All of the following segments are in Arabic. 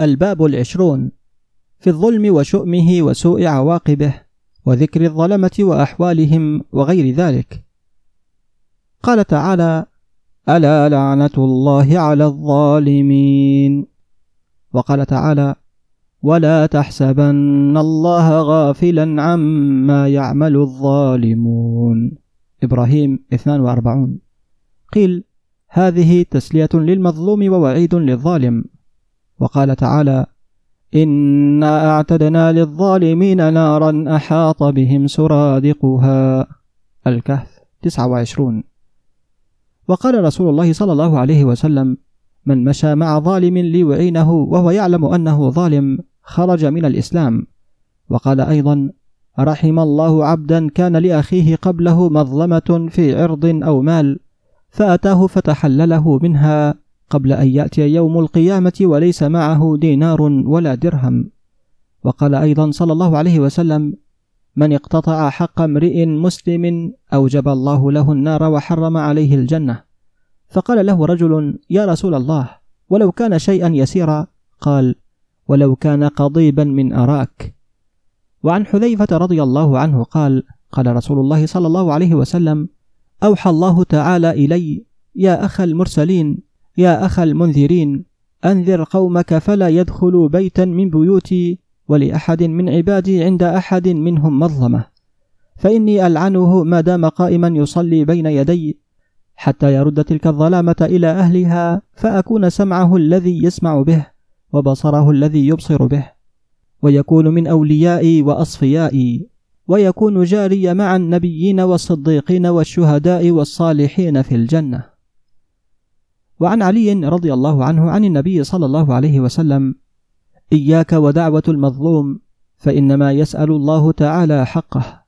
الباب العشرون في الظلم وشؤمه وسوء عواقبه وذكر الظلمة وأحوالهم وغير ذلك. قال تعالى ألا لعنة الله على الظالمين. وقال تعالى ولا تحسبن الله غافلا عما يعمل الظالمون. إبراهيم 42 قيل هذه تسلية للمظلوم ووعيد للظالم. وقال تعالى إنا أعتدنا للظالمين نارا أحاط بهم سرادقها الكهف 29 وقال رسول الله صلى الله عليه وسلم من مشى مع ظالم ليعينه وهو يعلم أنه ظالم خرج من الإسلام. وقال أيضا رحم الله عبدا كان لأخيه قبله مظلمة في عرض أو مال فأتاه فتحلله منها قبل أن يأتي يوم القيامة وليس معه دينار ولا درهم. وقال أيضا صلى الله عليه وسلم من اقتطع حق امرئ مسلم أوجب الله له النار وحرم عليه الجنة. فقال له رجل يا رسول الله ولو كان شيئا يسيرا قال ولو كان قضيبا من أراك. وعن حذيفة رضي الله عنه قال قال رسول الله صلى الله عليه وسلم أوحى الله تعالى إلي يا أخ المرسلين يا أخ المنذرين أنذر قومك فلا يدخلوا بيتا من بيوتي ولأحد من عبادي عند أحد منهم مظلمة. فإني ألعنه ما دام قائما يصلي بين يدي حتى يرد تلك الظلامة إلى أهلها فأكون سمعه الذي يسمع به وبصره الذي يبصر به ويكون من أوليائي وأصفيائي ويكون جاري مع النبيين والصديقين والشهداء والصالحين في الجنة. وعن علي رضي الله عنه عن النبي صلى الله عليه وسلم إياك ودعوة المظلوم فإنما يسأل الله تعالى حقه.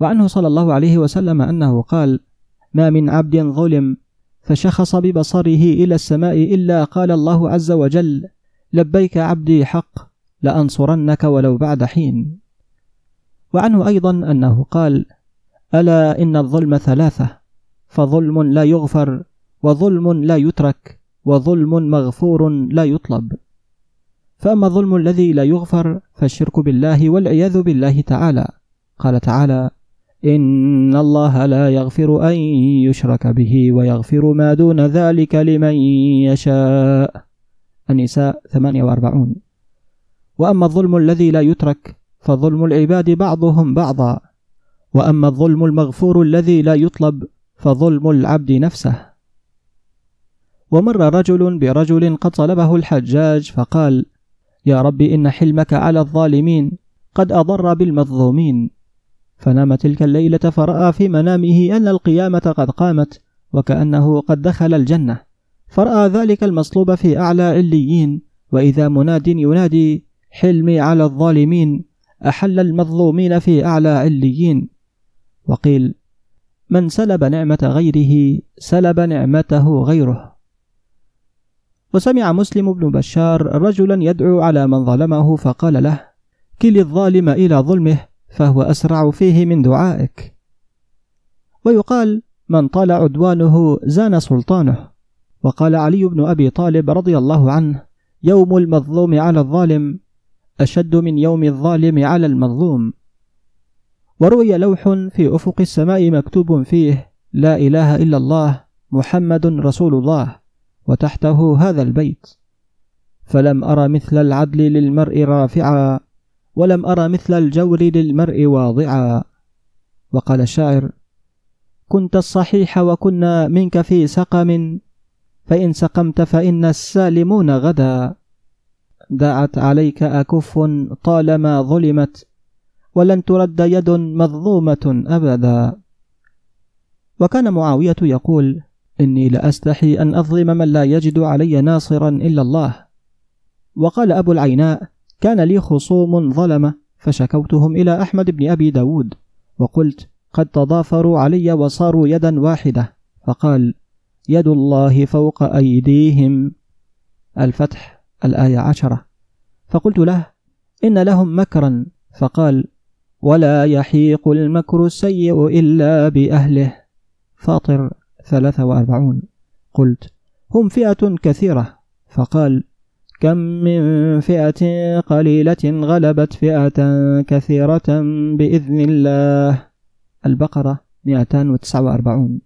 وعنه صلى الله عليه وسلم أنه قال ما من عبد ظلم فشخص ببصره إلى السماء إلا قال الله عز وجل لبيك عبدي حق لأنصرنك ولو بعد حين. وعنه أيضا أنه قال ألا إن الظلم ثلاثة فظلم لا يغفر وظلم لا يترك وظلم مغفور لا يطلب. فأما الظلم الذي لا يغفر فالشرك بالله والعياذ بالله تعالى. قال تعالى إن الله لا يغفر أن يشرك به ويغفر ما دون ذلك لمن يشاء. النساء 48 وأما الظلم الذي لا يترك فظلم العباد بعضهم بعضا. وأما الظلم المغفور الذي لا يطلب فظلم العبد نفسه. ومر رجل برجل قد طلبه الحجاج فقال يا رب إن حلمك على الظالمين قد أضر بالمظلومين. فنام تلك الليلة فرأى في منامه أن القيامة قد قامت وكأنه قد دخل الجنة. فرأى ذلك المصلوب في أعلى عليين وإذا مناد ينادي حلمي على الظالمين أحل المظلومين في أعلى عليين. وقيل من سلب نعمة غيره سلب نعمته غيره. وسمع مسلم بن بشار رجلا يدعو على من ظلمه فقال له كل الظالم إلى ظلمه فهو أسرع فيه من دعائك. ويقال من طال عدوانه زان سلطانه. وقال علي بن أبي طالب رضي الله عنه يوم المظلوم على الظالم أشد من يوم الظالم على المظلوم. وروي لوح في أفق السماء مكتوب فيه لا إله إلا الله محمد رسول الله. وتحته هذا البيت. فلم أرى مثل العدل للمرء رافعا ولم أرى مثل الجور للمرء واضعا. وقال الشاعر كنت الصحيح وكنا منك في سقم فإن سقمت فإن السالمون غدا. دعت عليك أكف طالما ظلمت ولن ترد يد مظلومة أبدا. وكان معاوية يقول إني لأستحي أن أظلم من لا يجد علي ناصرا إلا الله. وقال أبو العيناء كان لي خصوم ظلمة فشكوتهم إلى أحمد بن أبي داود. وقلت قد تضافروا علي وصاروا يدا واحدة. فقال يد الله فوق أيديهم. الفتح الآية عشرة. فقلت له إن لهم مكرا. فقال ولا يحيق المكر السيء إلا بأهله. فاطر. ثلاثة وأربعون. قلت هم فئة كثيرة. فقال كم من فئة قليلة غلبت فئة كثيرة بإذن الله. البقرة 249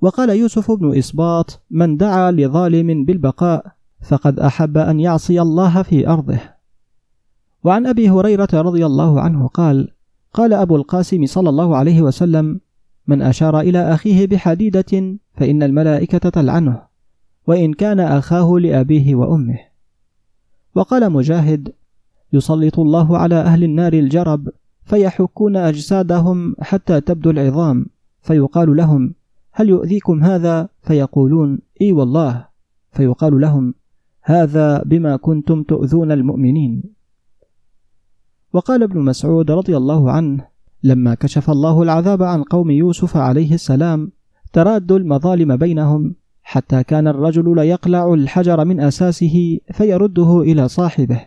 وقال يوسف بن إسباط من دعا لظالم بالبقاء فقد أحب أن يعصي الله في أرضه. وعن أبي هريرة رضي الله عنه قال قال أبو القاسم صلى الله عليه وسلم من أشار إلى أخيه بحديدة فإن الملائكة تلعنه وإن كان أخاه لأبيه وأمه. وقال مجاهد يسلط الله على أهل النار الجرب فيحكون أجسادهم حتى تبدو العظام فيقال لهم هل يؤذيكم هذا؟ فيقولون إي والله. فيقال لهم هذا بما كنتم تؤذون المؤمنين. وقال ابن مسعود رضي الله عنه لما كشف الله العذاب عن قوم يوسف عليه السلام ترادوا المظالم بينهم حتى كان الرجل ليقلع الحجر من أساسه فيرده إلى صاحبه.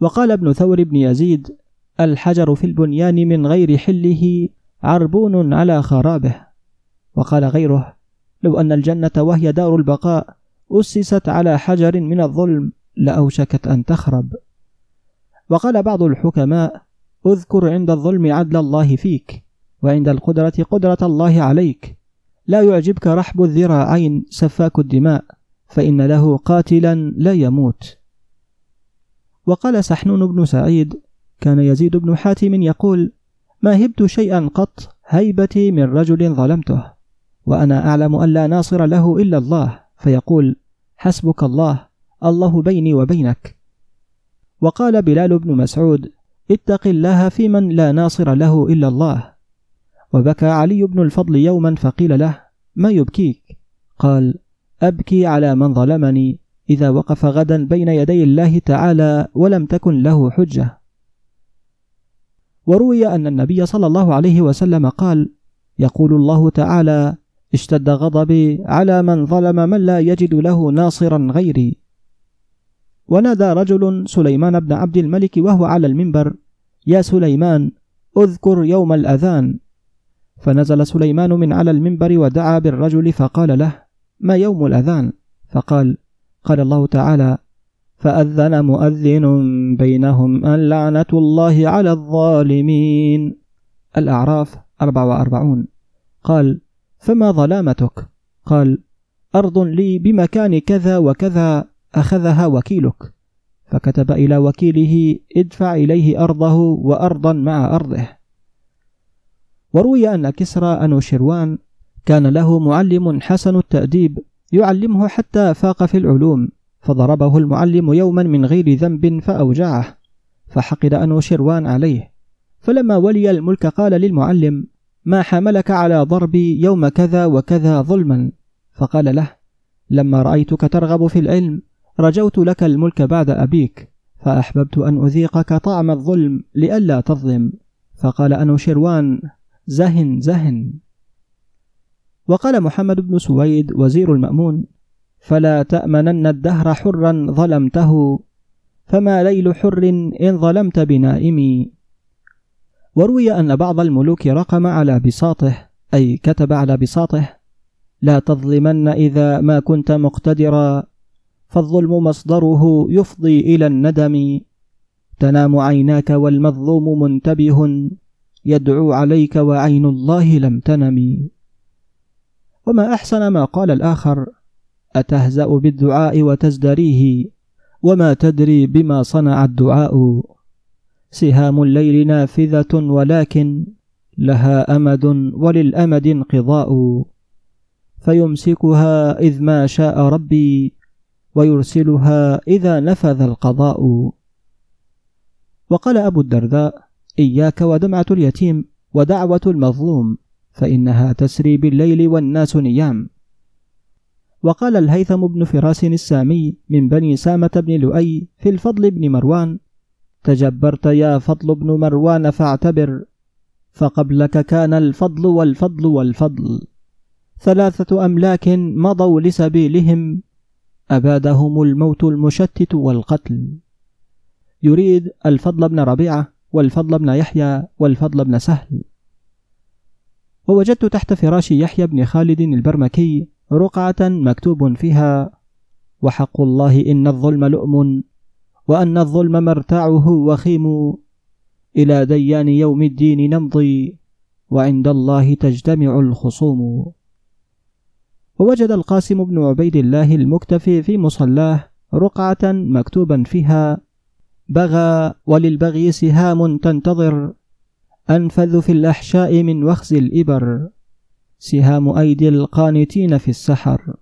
وقال ابن ثور بن يزيد الحجر في البنيان من غير حله عربون على خرابه وقال غيره لو أن الجنة وهي دار البقاء أسست على حجر من الظلم لأوشكت أن تخرب وقال بعض الحكماء اذكر عند الظلم عدل الله فيك وعند القدرة قدرة الله عليك. لا يعجبك رحب الذراعين سفاك الدماء فإن له قاتلا لا يموت. وقال سحنون بن سعيد كان يزيد بن حاتم يقول ما هبت شيئا قط هيبتي من رجل ظلمته وأنا أعلم أن لا ناصر له إلا الله فيقول حسبك الله الله بيني وبينك. وقال بلال بن مسعود اتق الله في من لا ناصر له إلا الله. وبكى علي بن الفضل يوما فقيل له ما يبكيك؟ قال أبكي على من ظلمني إذا وقف غدا بين يدي الله تعالى ولم تكن له حجة. وروي أن النبي صلى الله عليه وسلم قال يقول الله تعالى اشتد غضبي على من ظلم من لا يجد له ناصرا غيري. ونادى رجل سليمان بن عبد الملك وهو على المنبر يا سليمان أذكر يوم الأذان. فنزل سليمان من على المنبر ودعا بالرجل فقال له ما يوم الأذان؟ فقال قال الله تعالى فأذن مؤذن بينهم ان لعنه الله على الظالمين. الأعراف 44 قال فما ظلامتك؟ قال أرض لي بمكان كذا وكذا. أخذها وكيلك. فكتب إلى وكيله ادفع إليه أرضه وأرضا مع أرضه. وروي أن كسرى انوشروان كان له معلم حسن التأديب يعلمه حتى فاق في العلوم فضربه المعلم يوما من غير ذنب فأوجعه فحقد انوشروان عليه. فلما ولي الملك قال للمعلم ما حملك على ضربي يوم كذا وكذا ظلما؟ فقال له لما رأيتك ترغب في العلم رجوت لك الملك بعد أبيك فأحببت أن أذيقك طعم الظلم لئلا تظلم. فقال انوشروان زهن زهن. وقال محمد بن سويد وزير المأمون فلا تأمنن الدهر حرا ظلمته فما ليل حر إن ظلمت بنائمي. وروي أن بعض الملوك رقم على بساطه أي كتب على بساطه لا تظلمن إذا ما كنت مقتدرا. فالظلم مصدره يفضي إلى الندم. تنام عيناك والمظلوم منتبه. يدعو عليك وعين الله لم تنم. وما أحسن ما قال الآخر أتهزأ بالدعاء وتزدريه؟ وما تدري بما صنع الدعاء؟ سهام الليل نافذة ولكن لها أمد وللأمد انقضاء. فيمسكها إذ ما شاء ربي ويرسلها إذا نفذ القضاء. وقال أبو الدرداء إياك ودمعة اليتيم ودعوة المظلوم فإنها تسري بالليل والناس نيام. وقال الهيثم بن فراس السامي من بني سامة بن لؤي في الفضل بن مروان تجبرت يا فضل بن مروان فاعتبر فقبلك كان الفضل والفضل والفضل. ثلاثة أملاك مضوا لسبيلهم أبادهم الموت المشتت والقتل. يريد الفضل بن ربيعة والفضل بن يحيى والفضل بن سهل. ووجدت تحت فراش يحيى بن خالد البرمكي رقعة مكتوب فيها وحق الله إن الظلم لؤم وأن الظلم مرتعه وخيم. إلى ديان يوم الدين نمضي وعند الله تجتمع الخصوم. ووجد القاسم بن عبيد الله المكتفي في مصلاه رقعة مكتوبا فيها بغى وللبغي سهام تنتظر أنفذ في الأحشاء من وخز الإبر سهام أيدي القانتين في السحر.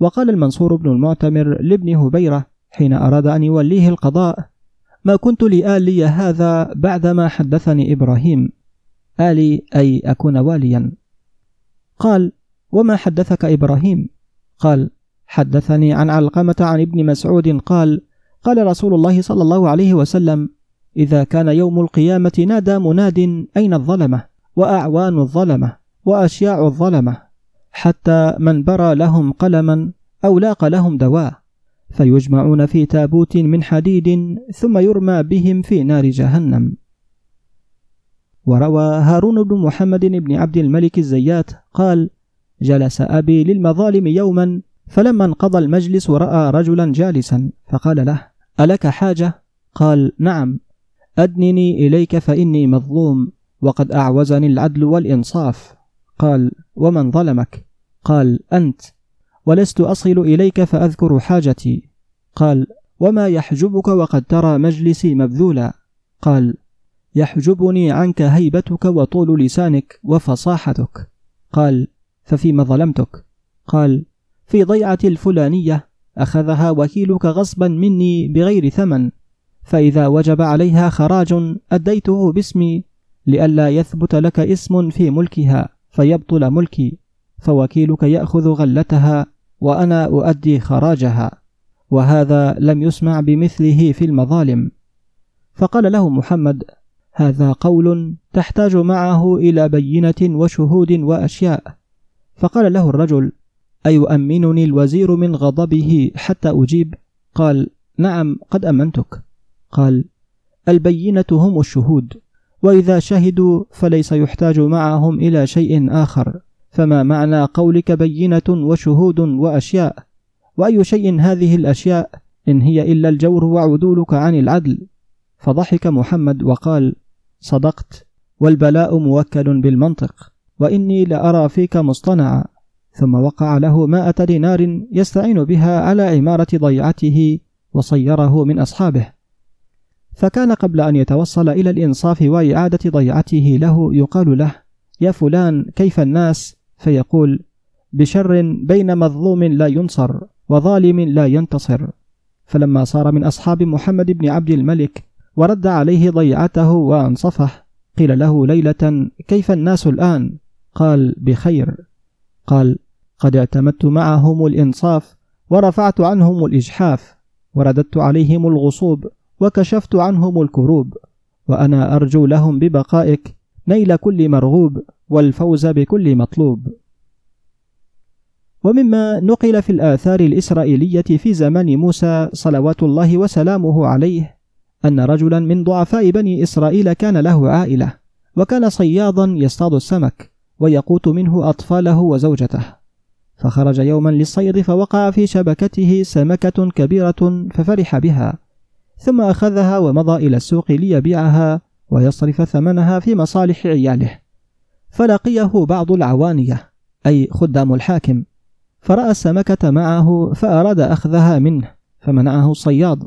وقال المنصور بن المعتمر لابن هبيرة حين أراد أن يوليه القضاء ما كنت لآلي هذا بعدما حدثني إبراهيم آلي أي أكون واليا. قال وما حدثك إبراهيم؟ قال حدثني عن علقمة عن ابن مسعود قال قال رسول الله صلى الله عليه وسلم إذا كان يوم القيامة نادى مناد أين الظلمة؟ وأعوان الظلمة وأشياع الظلمة حتى من برى لهم قلما أو لاق لهم دواء فيجمعون في تابوت من حديد ثم يرمى بهم في نار جهنم. وروى هارون بن محمد بن عبد الملك الزيات قال جلس أبي للمظالم يوما فلما انقضى المجلس رأى رجلا جالسا فقال له ألك حاجة؟ قال نعم. أدنني إليك فإني مظلوم وقد أعوزني العدل والإنصاف. قال ومن ظلمك؟ قال أنت. ولست أصل إليك فأذكر حاجتي. قال وما يحجبك وقد ترى مجلسي مبذولا. قال يحجبني عنك هيبتك وطول لسانك وفصاحتك. قال ففيما ظلمتك؟ قال في ضيعة الفلانية أخذها وكيلك غصبا مني بغير ثمن فإذا وجب عليها خراج أديته باسمي لئلا يثبت لك اسم في ملكها فيبطل ملكي فوكيلك يأخذ غلتها وأنا أؤدي خراجها وهذا لم يسمع بمثله في المظالم. فقال له محمد هذا قول تحتاج معه إلى بينة وشهود وأشياء. فقال له الرجل أيؤمنني الوزير من غضبه حتى أجيب؟ قال نعم قد أمنتك. قال البينة هم الشهود وإذا شهدوا فليس يحتاج معهم إلى شيء آخر فما معنى قولك بينة وشهود وأشياء؟ وأي شيء هذه الأشياء إن هي إلا الجور وعدولك عن العدل؟ فضحك محمد وقال صدقت والبلاء موكل بالمنطق. وإني لأرى فيك مصطنعا. ثم وقع له مائة دينار يستعين بها على عمارة ضيعته وصيره من أصحابه. فكان قبل أن يتوصل إلى الإنصاف وإعادة ضيعته له يقال له يا فلان كيف الناس؟ فيقول بشر بين مظلوم لا ينصر وظالم لا ينتصر. فلما صار من أصحاب محمد بن عبد الملك ورد عليه ضيعته وأنصفه قيل له ليلة كيف الناس الآن؟ قال بخير. قال قد اعتمدت معهم الإنصاف ورفعت عنهم الإجحاف ورددت عليهم الغصوب وكشفت عنهم الكروب وأنا أرجو لهم ببقائك نيل كل مرغوب والفوز بكل مطلوب. ومما نقل في الآثار الإسرائيلية في زمان موسى صلوات الله وسلامه عليه أن رجلا من ضعفاء بني إسرائيل كان له عائلة وكان صيادا يصطاد السمك. ويقوت منه أطفاله وزوجته. فخرج يوما للصيد فوقع في شبكته سمكة كبيرة ففرح بها. ثم أخذها ومضى إلى السوق ليبيعها ويصرف ثمنها في مصالح عياله. فلقيه بعض العوانية أي خدام الحاكم. فرأى السمكة معه فأراد أخذها منه فمنعه الصياد.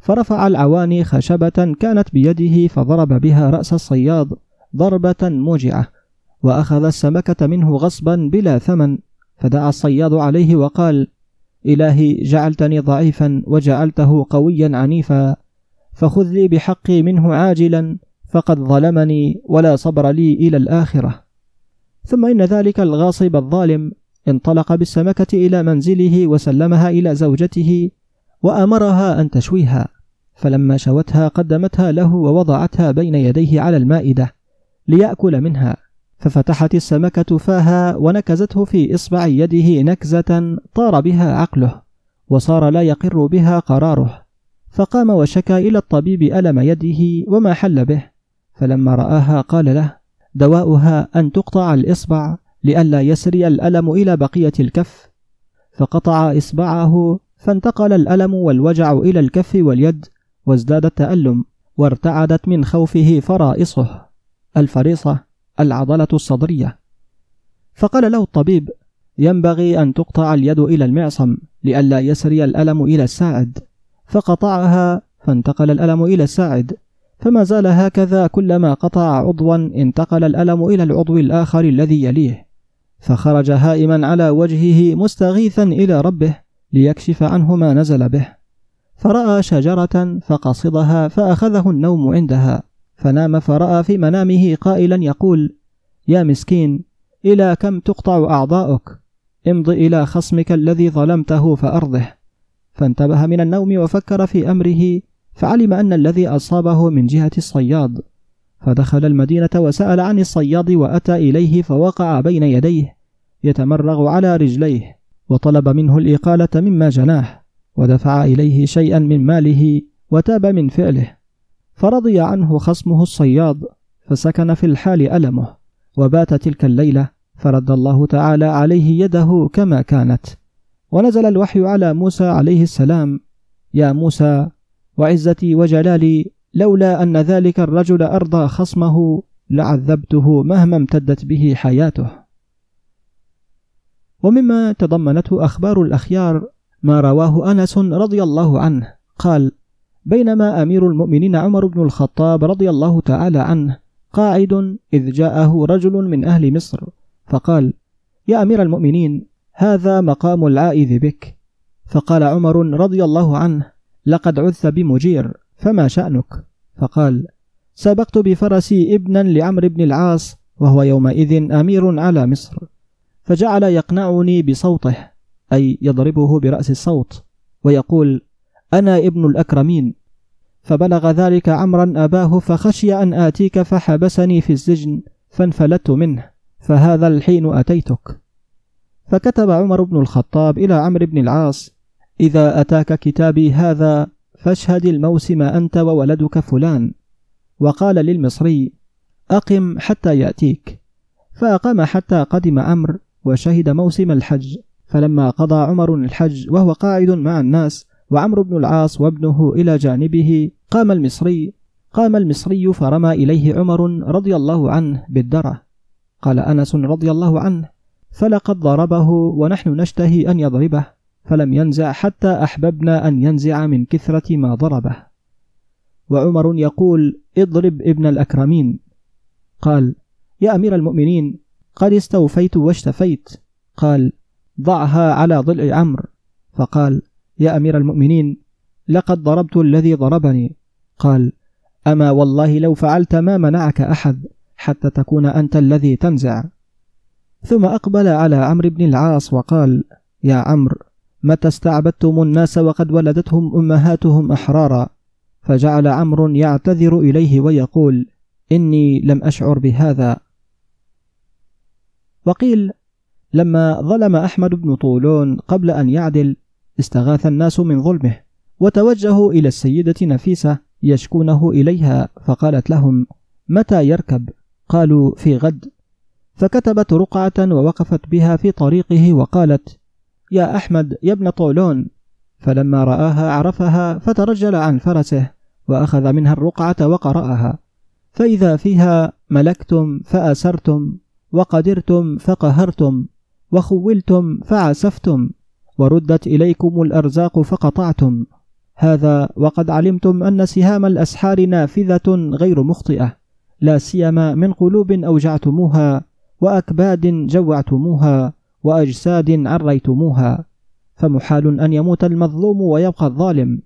فرفع العواني خشبة كانت بيده فضرب بها رأس الصياد ضربة موجعة. وأخذ السمكة منه غصبا بلا ثمن فدعا الصياد عليه وقال إلهي جعلتني ضعيفا وجعلته قويا عنيفا فخذ لي بحقي منه عاجلا فقد ظلمني ولا صبر لي إلى الآخرة. ثم إن ذلك الغاصب الظالم انطلق بالسمكة إلى منزله وسلمها إلى زوجته وأمرها أن تشويها فلما شوتها قدمتها له ووضعتها بين يديه على المائدة ليأكل منها. ففتحت السمكة فاها ونكزته في إصبع يده نكزة طار بها عقله وصار لا يقر بها قراره. فقام وشكى إلى الطبيب ألم يده وما حل به. فلما رآها قال له دواؤها أن تقطع الإصبع لئلا يسري الألم إلى بقية الكف. فقطع إصبعه فانتقل الألم والوجع إلى الكف واليد وازداد التألم وارتعدت من خوفه فرائصه. الفريصة العضلة الصدرية. فقال له الطبيب ينبغي أن تقطع اليد إلى المعصم لئلا يسري الألم إلى الساعد. فقطعها فانتقل الألم إلى الساعد. فما زال هكذا كلما قطع عضوا انتقل الألم إلى العضو الآخر الذي يليه. فخرج هائما على وجهه مستغيثا إلى ربه ليكشف عنه ما نزل به. فرأى شجرة فقصدها فأخذه النوم عندها. فنام فرأى في منامه قائلا يقول يا مسكين إلى كم تقطع أعضاؤك؟ امض إلى خصمك الذي ظلمته فأرضه. فانتبه من النوم وفكر في أمره فعلم أن الذي أصابه من جهة الصياد. فدخل المدينة وسأل عن الصياد وأتى إليه فوقع بين يديه يتمرغ على رجليه وطلب منه الإقالة مما جناه ودفع إليه شيئا من ماله وتاب من فعله. فرضي عنه خصمه الصياد فسكن في الحال ألمه وبات تلك الليلة فرد الله تعالى عليه يده كما كانت. ونزل الوحي على موسى عليه السلام يا موسى وعزتي وجلالي لولا أن ذلك الرجل أرضى خصمه لعذبته مهما امتدت به حياته. ومما تضمنته أخبار الأخيار ما رواه أنس رضي الله عنه قال بينما أمير المؤمنين عمر بن الخطاب رضي الله تعالى عنه قاعد إذ جاءه رجل من أهل مصر فقال يا أمير المؤمنين هذا مقام العائذ بك. فقال عمر رضي الله عنه لقد عذت بمجير فما شأنك؟ فقال سبقت بفرسي ابنا لعمرو بن العاص وهو يومئذ أمير على مصر. فجعل يقنعني بصوته أي يضربه برأس الصوت ويقول أنا ابن الأكرمين. فبلغ ذلك عمرا أباه فخشي أن آتيك فحبسني في السجن فانفلت منه فهذا الحين أتيتك. فكتب عمر بن الخطاب إلى عمرو بن العاص إذا أتاك كتابي هذا فاشهد الموسم أنت وولدك فلان. وقال للمصري أقم حتى يأتيك. فأقام حتى قدم عمرو وشهد موسم الحج. فلما قضى عمر الحج وهو قاعد مع الناس وعمرو بن العاص وابنه إلى جانبه قام المصري قام المصري فرمى إليه عمر رضي الله عنه بالدرة. قال أنس رضي الله عنه فلقد ضربه ونحن نشتهي أن يضربه فلم ينزع حتى أحببنا أن ينزع من كثرة ما ضربه. وعمر يقول اضرب ابن الأكرمين. قال يا أمير المؤمنين قد استوفيت واشتفيت. قال ضعها على ضلع عمرو. فقال يا أمير المؤمنين لقد ضربت الذي ضربني. قال أما والله لو فعلت ما منعك أحد حتى تكون أنت الذي تنزع. ثم أقبل على عمرو بن العاص وقال يا عمرو متى استعبدتم الناس وقد ولدتهم أمهاتهم أحرارا؟ فجعل عمرو يعتذر إليه ويقول إني لم أشعر بهذا. وقيل لما ظلم أحمد بن طولون قبل أن يعدل استغاث الناس من ظلمه وتوجهوا إلى السيدة نفيسة يشكونه إليها فقالت لهم متى يركب؟ قالوا في غد. فكتبت رقعة ووقفت بها في طريقه وقالت يا أحمد يا ابن طولون. فلما رآها عرفها فترجل عن فرسه وأخذ منها الرقعة وقرأها فإذا فيها ملكتم فأسرتم وقدرتم فقهرتم وخولتم فعسفتم. وردت إليكم الأرزاق فقطعتم. هذا وقد علمتم أن سهام الأسحار نافذة غير مخطئة لا سيما من قلوب أوجعتموها وأكباد جوعتموها وأجساد عريتموها. فمحال أن يموت المظلوم ويبقى الظالم.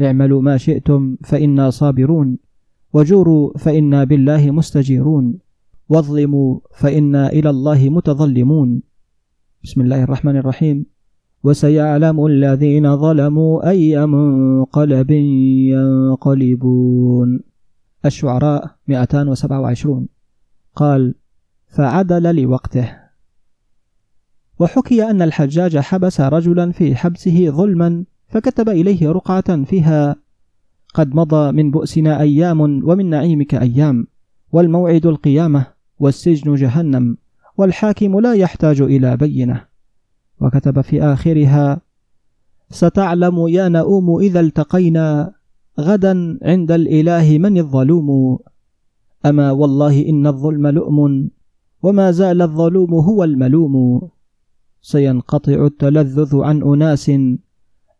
اعملوا ما شئتم فإنا صابرون وجوروا فإنا بالله مستجيرون واظلموا فإنا إلى الله متظلمون. بسم الله الرحمن الرحيم. وسيعلم الذين ظلموا أي منقلب ينقلبون. الشعراء 227 قال فعدل لوقته. وحكي أن الحجاج حبس رجلا في حبسه ظلما فكتب إليه رقعة فيها قد مضى من بؤسنا أيام ومن نعيمك أيام والموعد القيامة والسجن جهنم والحاكم لا يحتاج إلى بينة. وكتب في آخرها ستعلم يا نؤوم إذا التقينا غدا عند الإله من الظلوم؟ أما والله إن الظلم لؤم وما زال الظلوم هو الملوم. سينقطع التلذذ عن أناس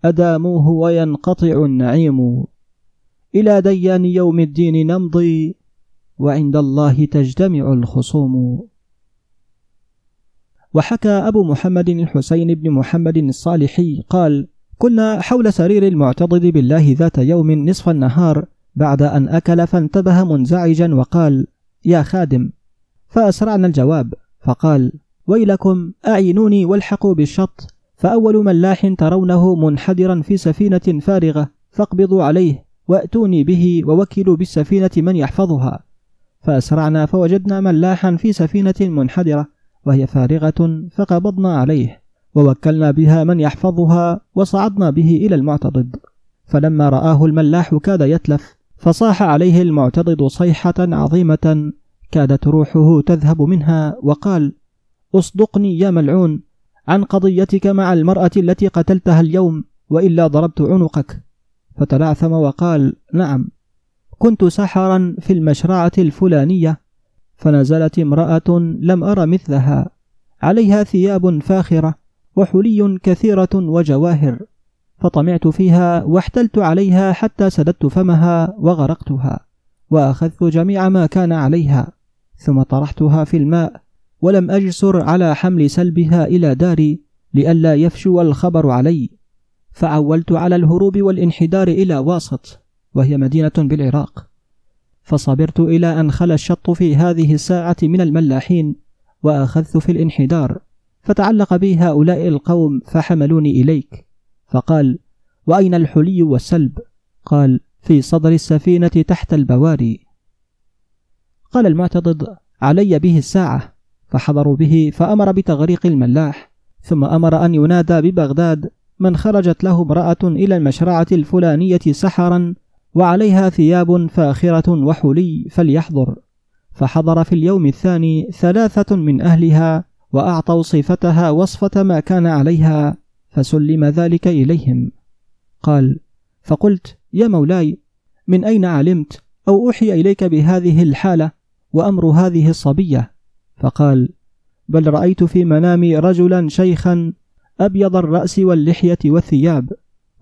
أداموه وينقطع النعيم. إلى ديان يوم الدين نمضي وعند الله تجتمع الخصوم. وحكى أبو محمد الحسين بن محمد الصالحي قال كنا حول سرير المعتضد بالله ذات يوم نصف النهار بعد أن أكل فانتبه منزعجا وقال يا خادم فأسرعنا الجواب فقال ويلكم أعينوني والحقوا بالشط فأول ملاح ترونه منحدرا في سفينة فارغة فاقبضوا عليه وأتوني به ووكلوا بالسفينة من يحفظها. فأسرعنا فوجدنا ملاحا في سفينة منحدرة وهي فارغة فقبضنا عليه ووكلنا بها من يحفظها وصعدنا به إلى المعتضد. فلما رآه الملاح كاد يتلف فصاح عليه المعتضد صيحة عظيمة كادت روحه تذهب منها وقال أصدقني يا ملعون عن قضيتك مع المرأة التي قتلتها اليوم وإلا ضربت عنقك. فتلعثم وقال نعم كنت سحرا في المشرعة الفلانية فنزلت امرأة لم أر مثلها. عليها ثياب فاخرة وحلي كثيرة وجواهر. فطمعت فيها واحتلت عليها حتى سددت فمها وغرقتها. وأخذت جميع ما كان عليها. ثم طرحتها في الماء. ولم أجسر على حمل سلبها إلى داري لئلا يفشو الخبر علي. فعولت على الهروب والانحدار إلى واسط. وهي مدينة بالعراق. فصبرت إلى أن خلا الشط في هذه الساعة من الملاحين وأخذت في الانحدار فتعلق بي هؤلاء القوم فحملوني إليك. فقال وأين الحلي والسلب؟ قال في صدر السفينة تحت البواري. قال المعتضد علي به الساعة. فحضروا به فأمر بتغريق الملاح ثم أمر أن ينادى ببغداد من خرجت له امرأة إلى المشرعة الفلانية سحرا وعليها ثياب فاخرة وحلي فليحضر فحضر في اليوم الثاني ثلاثة من أهلها وأعطوا صفتها وصفة ما كان عليها فسلم ذلك إليهم. قال فقلت يا مولاي من أين علمت أو أوحي إليك بهذه الحالة وأمر هذه الصبية؟ فقال بل رأيت في منامي رجلا شيخا أبيض الرأس واللحية والثياب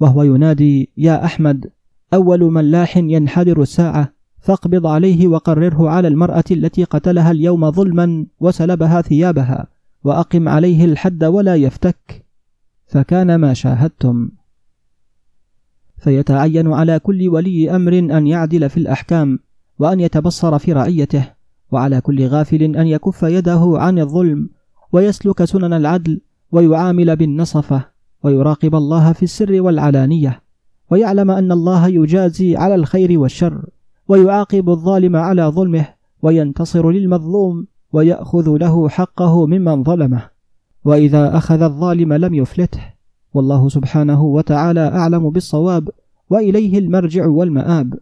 وهو ينادي يا أحمد! أول ملاح ينحدر الساعة فاقبض عليه وقرره على المرأة التي قتلها اليوم ظلما وسلبها ثيابها وأقم عليه الحد ولا يفتك. فكان ما شاهدتم. فيتعين على كل ولي أمر أن يعدل في الأحكام وأن يتبصر في رعيته وعلى كل غافل أن يكف يده عن الظلم ويسلك سنن العدل ويعامل بالنصفة ويراقب الله في السر والعلانية. ويعلم أن الله يجازي على الخير والشر ويعاقب الظالم على ظلمه وينتصر للمظلوم ويأخذ له حقه ممن ظلمه. وإذا أخذ الظالم لم يفلته والله سبحانه وتعالى أعلم بالصواب وإليه المرجع والمآب.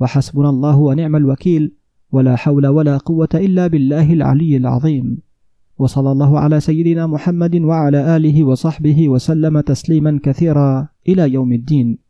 وحسبنا الله ونعم الوكيل ولا حول ولا قوة إلا بالله العلي العظيم. وصلى الله على سيدنا محمد وعلى آله وصحبه وسلم تسليما كثيرا إلى يوم الدين.